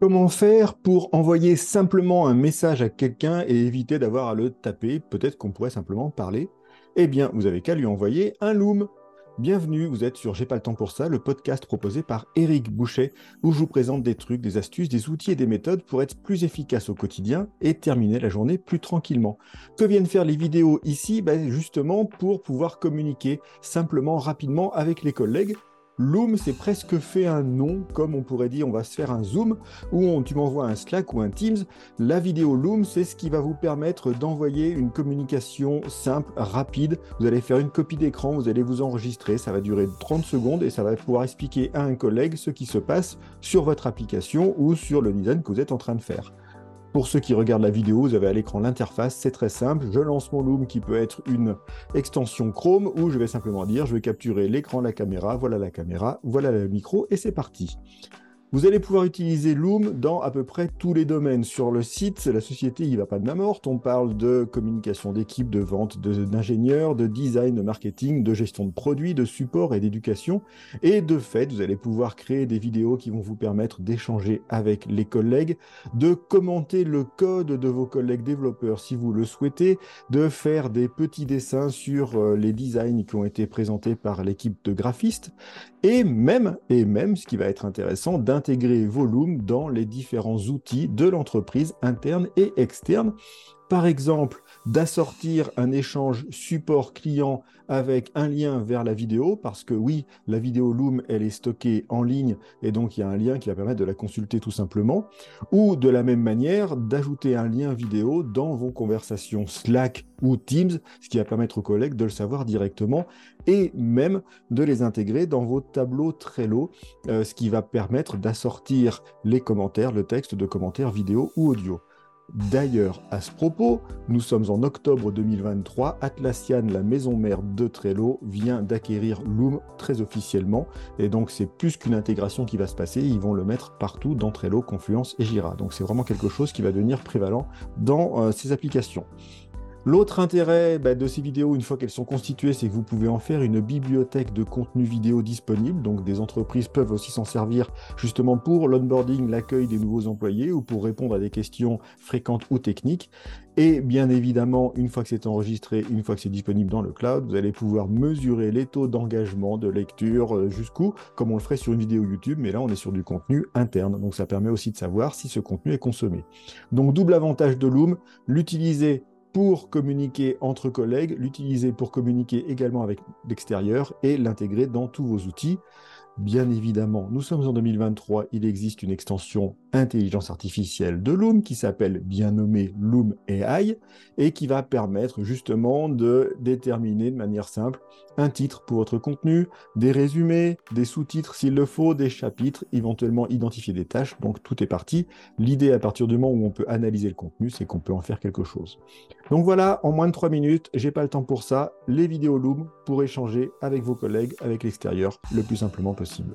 Comment faire pour envoyer simplement un message à quelqu'un et éviter d'avoir à le taper? Peut-être qu'on pourrait simplement parler. Eh bien, vous avez qu'à lui envoyer un Loom. Bienvenue, vous êtes sur J'ai pas le temps pour ça, le podcast proposé par Eric Boucher, où je vous présente des trucs, des astuces, des outils et des méthodes pour être plus efficace au quotidien et terminer la journée plus tranquillement. Que viennent faire les vidéos ici? Ben Justement pour pouvoir communiquer simplement, rapidement avec les collègues Loom, c'est presque fait un nom, comme on pourrait dire, on va se faire un Zoom, ou tu m'envoies un Slack ou un Teams. La vidéo Loom, c'est ce qui va vous permettre d'envoyer une communication simple, rapide. Vous allez faire une copie d'écran, vous allez vous enregistrer, ça va durer 30 secondes et ça va pouvoir expliquer à un collègue ce qui se passe sur votre application ou sur le design que vous êtes en train de faire. Pour ceux qui regardent la vidéo, vous avez à l'écran l'interface, c'est très simple. Je lance mon Loom qui peut être une extension Chrome ou je vais simplement dire je vais capturer l'écran, la caméra, voilà la caméra, voilà le micro et c'est parti. Vous allez pouvoir utiliser Loom dans à peu près tous les domaines. Sur le site, la société il va pas de la morte. On parle de communication d'équipe, de vente, d'ingénieurs, de, design, de marketing, de gestion de produits, de support et d'éducation. Et de fait, vous allez pouvoir créer des vidéos qui vont vous permettre d'échanger avec les collègues, de commenter le code de vos collègues développeurs si vous le souhaitez, de faire des petits dessins sur euh, les designs qui ont été présentés par l'équipe de graphistes, et même, et même, ce qui va être intéressant, intégrer Volume dans les différents outils de l'entreprise interne et externe. Par exemple, d'assortir un échange support client avec un lien vers la vidéo, parce que oui, la vidéo Loom, elle est stockée en ligne, et donc il y a un lien qui va permettre de la consulter tout simplement, ou de la même manière, d'ajouter un lien vidéo dans vos conversations Slack ou Teams, ce qui va permettre aux collègues de le savoir directement, et même de les intégrer dans vos tableaux Trello, euh, ce qui va permettre d'assortir les commentaires, le texte de commentaires vidéo ou audio. D'ailleurs, à ce propos, nous sommes en octobre 2023. Atlassian, la maison mère de Trello, vient d'acquérir Loom très officiellement. Et donc, c'est plus qu'une intégration qui va se passer. Ils vont le mettre partout dans Trello, Confluence et Jira. Donc, c'est vraiment quelque chose qui va devenir prévalent dans euh, ces applications. L'autre intérêt bah, de ces vidéos, une fois qu'elles sont constituées, c'est que vous pouvez en faire une bibliothèque de contenu vidéo disponible. Donc des entreprises peuvent aussi s'en servir justement pour l'onboarding, l'accueil des nouveaux employés ou pour répondre à des questions fréquentes ou techniques. Et bien évidemment, une fois que c'est enregistré, une fois que c'est disponible dans le cloud, vous allez pouvoir mesurer les taux d'engagement, de lecture, euh, jusqu'où, comme on le ferait sur une vidéo YouTube, mais là on est sur du contenu interne. Donc ça permet aussi de savoir si ce contenu est consommé. Donc double avantage de Loom, l'utiliser pour communiquer entre collègues, l'utiliser pour communiquer également avec l'extérieur et l'intégrer dans tous vos outils. Bien évidemment, nous sommes en 2023, il existe une extension intelligence artificielle de Loom qui s'appelle bien nommé Loom AI et qui va permettre justement de déterminer de manière simple un titre pour votre contenu, des résumés, des sous-titres s'il le faut, des chapitres, éventuellement identifier des tâches. Donc tout est parti. L'idée à partir du moment où on peut analyser le contenu, c'est qu'on peut en faire quelque chose. Donc voilà, en moins de 3 minutes, j'ai pas le temps pour ça, les vidéos Loom pour échanger avec vos collègues, avec l'extérieur, le plus simplement possible.